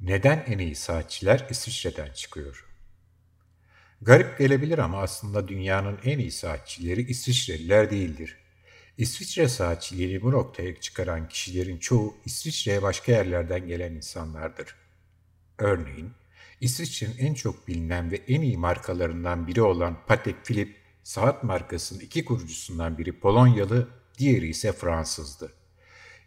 Neden en iyi saatçiler İsviçre'den çıkıyor? Garip gelebilir ama aslında dünyanın en iyi saatçileri İsviçreliler değildir. İsviçre saatçiliğini bu noktaya çıkaran kişilerin çoğu İsviçre'ye başka yerlerden gelen insanlardır. Örneğin, İsviçre'nin en çok bilinen ve en iyi markalarından biri olan Patek Philippe saat markasının iki kurucusundan biri Polonyalı, diğeri ise Fransızdı.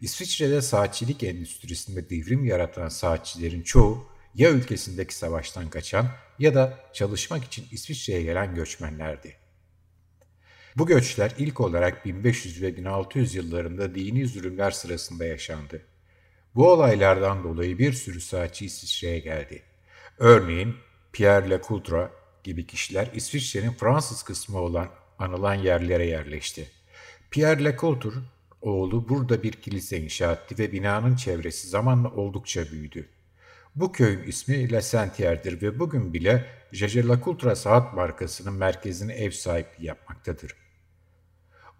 İsviçre'de saatçilik endüstrisinde devrim yaratan saatçilerin çoğu ya ülkesindeki savaştan kaçan ya da çalışmak için İsviçre'ye gelen göçmenlerdi. Bu göçler ilk olarak 1500 ve 1600 yıllarında dini zulümler sırasında yaşandı. Bu olaylardan dolayı bir sürü saatçi İsviçre'ye geldi. Örneğin Pierre Lecoultre gibi kişiler İsviçre'nin Fransız kısmı olan anılan yerlere yerleşti. Pierre Lecoultre oğlu burada bir kilise inşa etti ve binanın çevresi zamanla oldukça büyüdü. Bu köyün ismi La Sentier'dir ve bugün bile Jaja Lacultra saat markasının merkezine ev sahipliği yapmaktadır.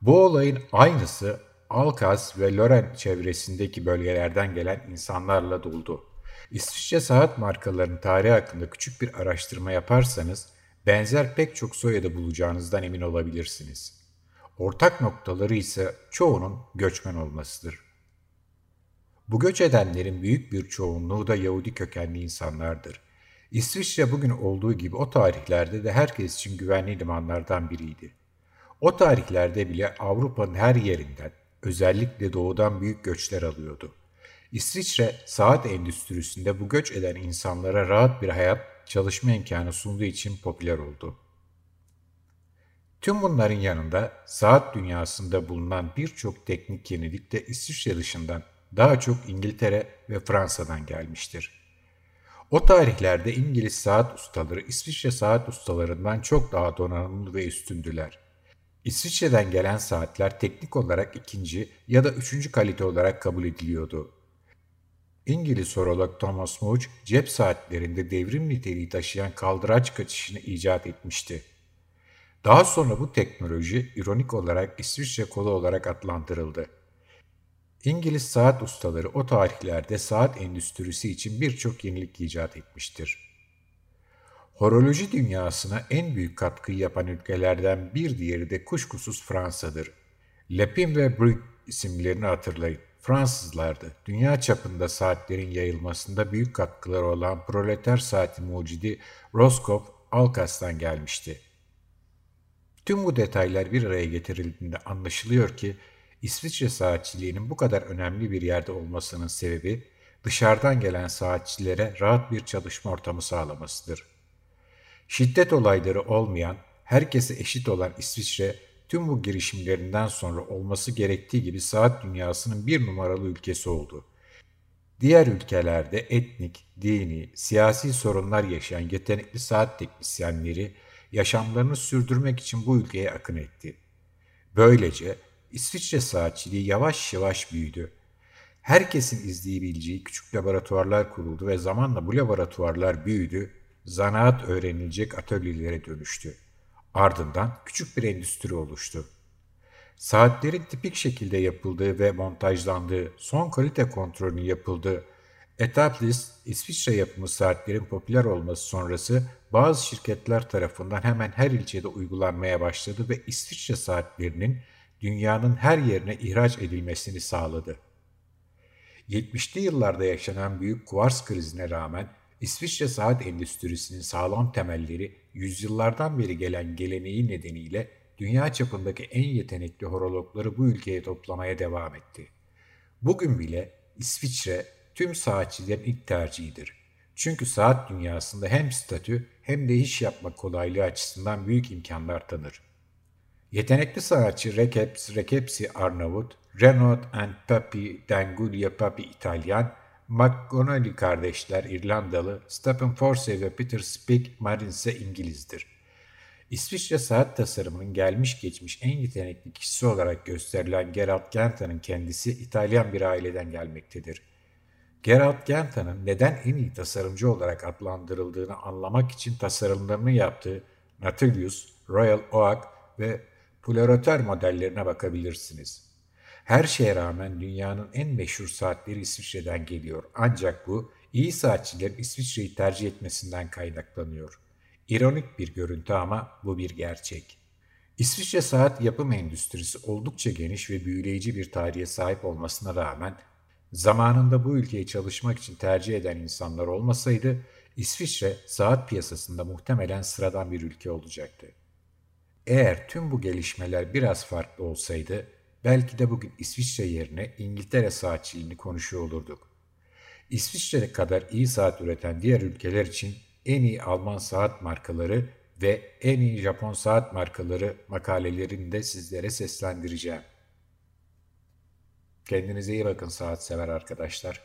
Bu olayın aynısı Alkaz ve Loren çevresindeki bölgelerden gelen insanlarla doldu. İsviçre saat markalarının tarihi hakkında küçük bir araştırma yaparsanız benzer pek çok soyadı bulacağınızdan emin olabilirsiniz. Ortak noktaları ise çoğunun göçmen olmasıdır. Bu göç edenlerin büyük bir çoğunluğu da Yahudi kökenli insanlardır. İsviçre bugün olduğu gibi o tarihlerde de herkes için güvenli limanlardan biriydi. O tarihlerde bile Avrupa'nın her yerinden, özellikle doğudan büyük göçler alıyordu. İsviçre saat endüstrisinde bu göç eden insanlara rahat bir hayat, çalışma imkanı sunduğu için popüler oldu. Tüm bunların yanında saat dünyasında bulunan birçok teknik yenilik de İsviçre dışından daha çok İngiltere ve Fransa'dan gelmiştir. O tarihlerde İngiliz saat ustaları İsviçre saat ustalarından çok daha donanımlı ve üstündüler. İsviçre'den gelen saatler teknik olarak ikinci ya da üçüncü kalite olarak kabul ediliyordu. İngiliz horolog Thomas Mudge cep saatlerinde devrim niteliği taşıyan kaldıraç kaçışını icat etmişti. Daha sonra bu teknoloji ironik olarak İsviçre kolu olarak adlandırıldı. İngiliz saat ustaları o tarihlerde saat endüstrisi için birçok yenilik icat etmiştir. Horoloji dünyasına en büyük katkıyı yapan ülkelerden bir diğeri de kuşkusuz Fransa'dır. Lepin ve Brück isimlerini hatırlayın. Fransızlardı. Dünya çapında saatlerin yayılmasında büyük katkıları olan proleter saati mucidi Roscoe Alcas'tan gelmişti. Tüm bu detaylar bir araya getirildiğinde anlaşılıyor ki İsviçre saatçiliğinin bu kadar önemli bir yerde olmasının sebebi dışarıdan gelen saatçilere rahat bir çalışma ortamı sağlamasıdır. Şiddet olayları olmayan, herkese eşit olan İsviçre, tüm bu girişimlerinden sonra olması gerektiği gibi saat dünyasının bir numaralı ülkesi oldu. Diğer ülkelerde etnik, dini, siyasi sorunlar yaşayan yetenekli saat teknisyenleri yaşamlarını sürdürmek için bu ülkeye akın etti. Böylece İsviçre saatçiliği yavaş yavaş büyüdü. Herkesin izleyebileceği küçük laboratuvarlar kuruldu ve zamanla bu laboratuvarlar büyüdü, zanaat öğrenilecek atölyelere dönüştü. Ardından küçük bir endüstri oluştu. Saatlerin tipik şekilde yapıldığı ve montajlandığı, son kalite kontrolünün yapıldığı Etaplis, İsviçre yapımı saatlerin popüler olması sonrası bazı şirketler tarafından hemen her ilçede uygulanmaya başladı ve İsviçre saatlerinin dünyanın her yerine ihraç edilmesini sağladı. 70'li yıllarda yaşanan büyük kuvars krizine rağmen İsviçre saat endüstrisinin sağlam temelleri yüzyıllardan beri gelen geleneği nedeniyle dünya çapındaki en yetenekli horologları bu ülkeye toplamaya devam etti. Bugün bile İsviçre tüm saatçilerin ilk tercihidir. Çünkü saat dünyasında hem statü hem de iş yapma kolaylığı açısından büyük imkanlar tanır. Yetenekli sanatçı Rekeps Rekepsi Arnavut, Renaud and Papi Dengulya Papi İtalyan, McGonagall kardeşler İrlandalı, Stephen Forsey ve Peter Spick Marin ise İngilizdir. İsviçre saat tasarımının gelmiş geçmiş en yetenekli kişisi olarak gösterilen Gerald Genta'nın kendisi İtalyan bir aileden gelmektedir. Gerald Genta'nın neden en iyi tasarımcı olarak adlandırıldığını anlamak için tasarımlarını yaptığı Nautilus, Royal Oak ve Polaroter modellerine bakabilirsiniz. Her şeye rağmen dünyanın en meşhur saatleri İsviçre'den geliyor. Ancak bu iyi saatçilerin İsviçre'yi tercih etmesinden kaynaklanıyor. İronik bir görüntü ama bu bir gerçek. İsviçre saat yapım endüstrisi oldukça geniş ve büyüleyici bir tarihe sahip olmasına rağmen zamanında bu ülkeyi çalışmak için tercih eden insanlar olmasaydı İsviçre saat piyasasında muhtemelen sıradan bir ülke olacaktı. Eğer tüm bu gelişmeler biraz farklı olsaydı belki de bugün İsviçre yerine İngiltere saatçiliğini konuşuyor olurduk. İsviçre kadar iyi saat üreten diğer ülkeler için en iyi Alman saat markaları ve en iyi Japon saat markaları makalelerini de sizlere seslendireceğim. Kendinize iyi bakın saat sever arkadaşlar.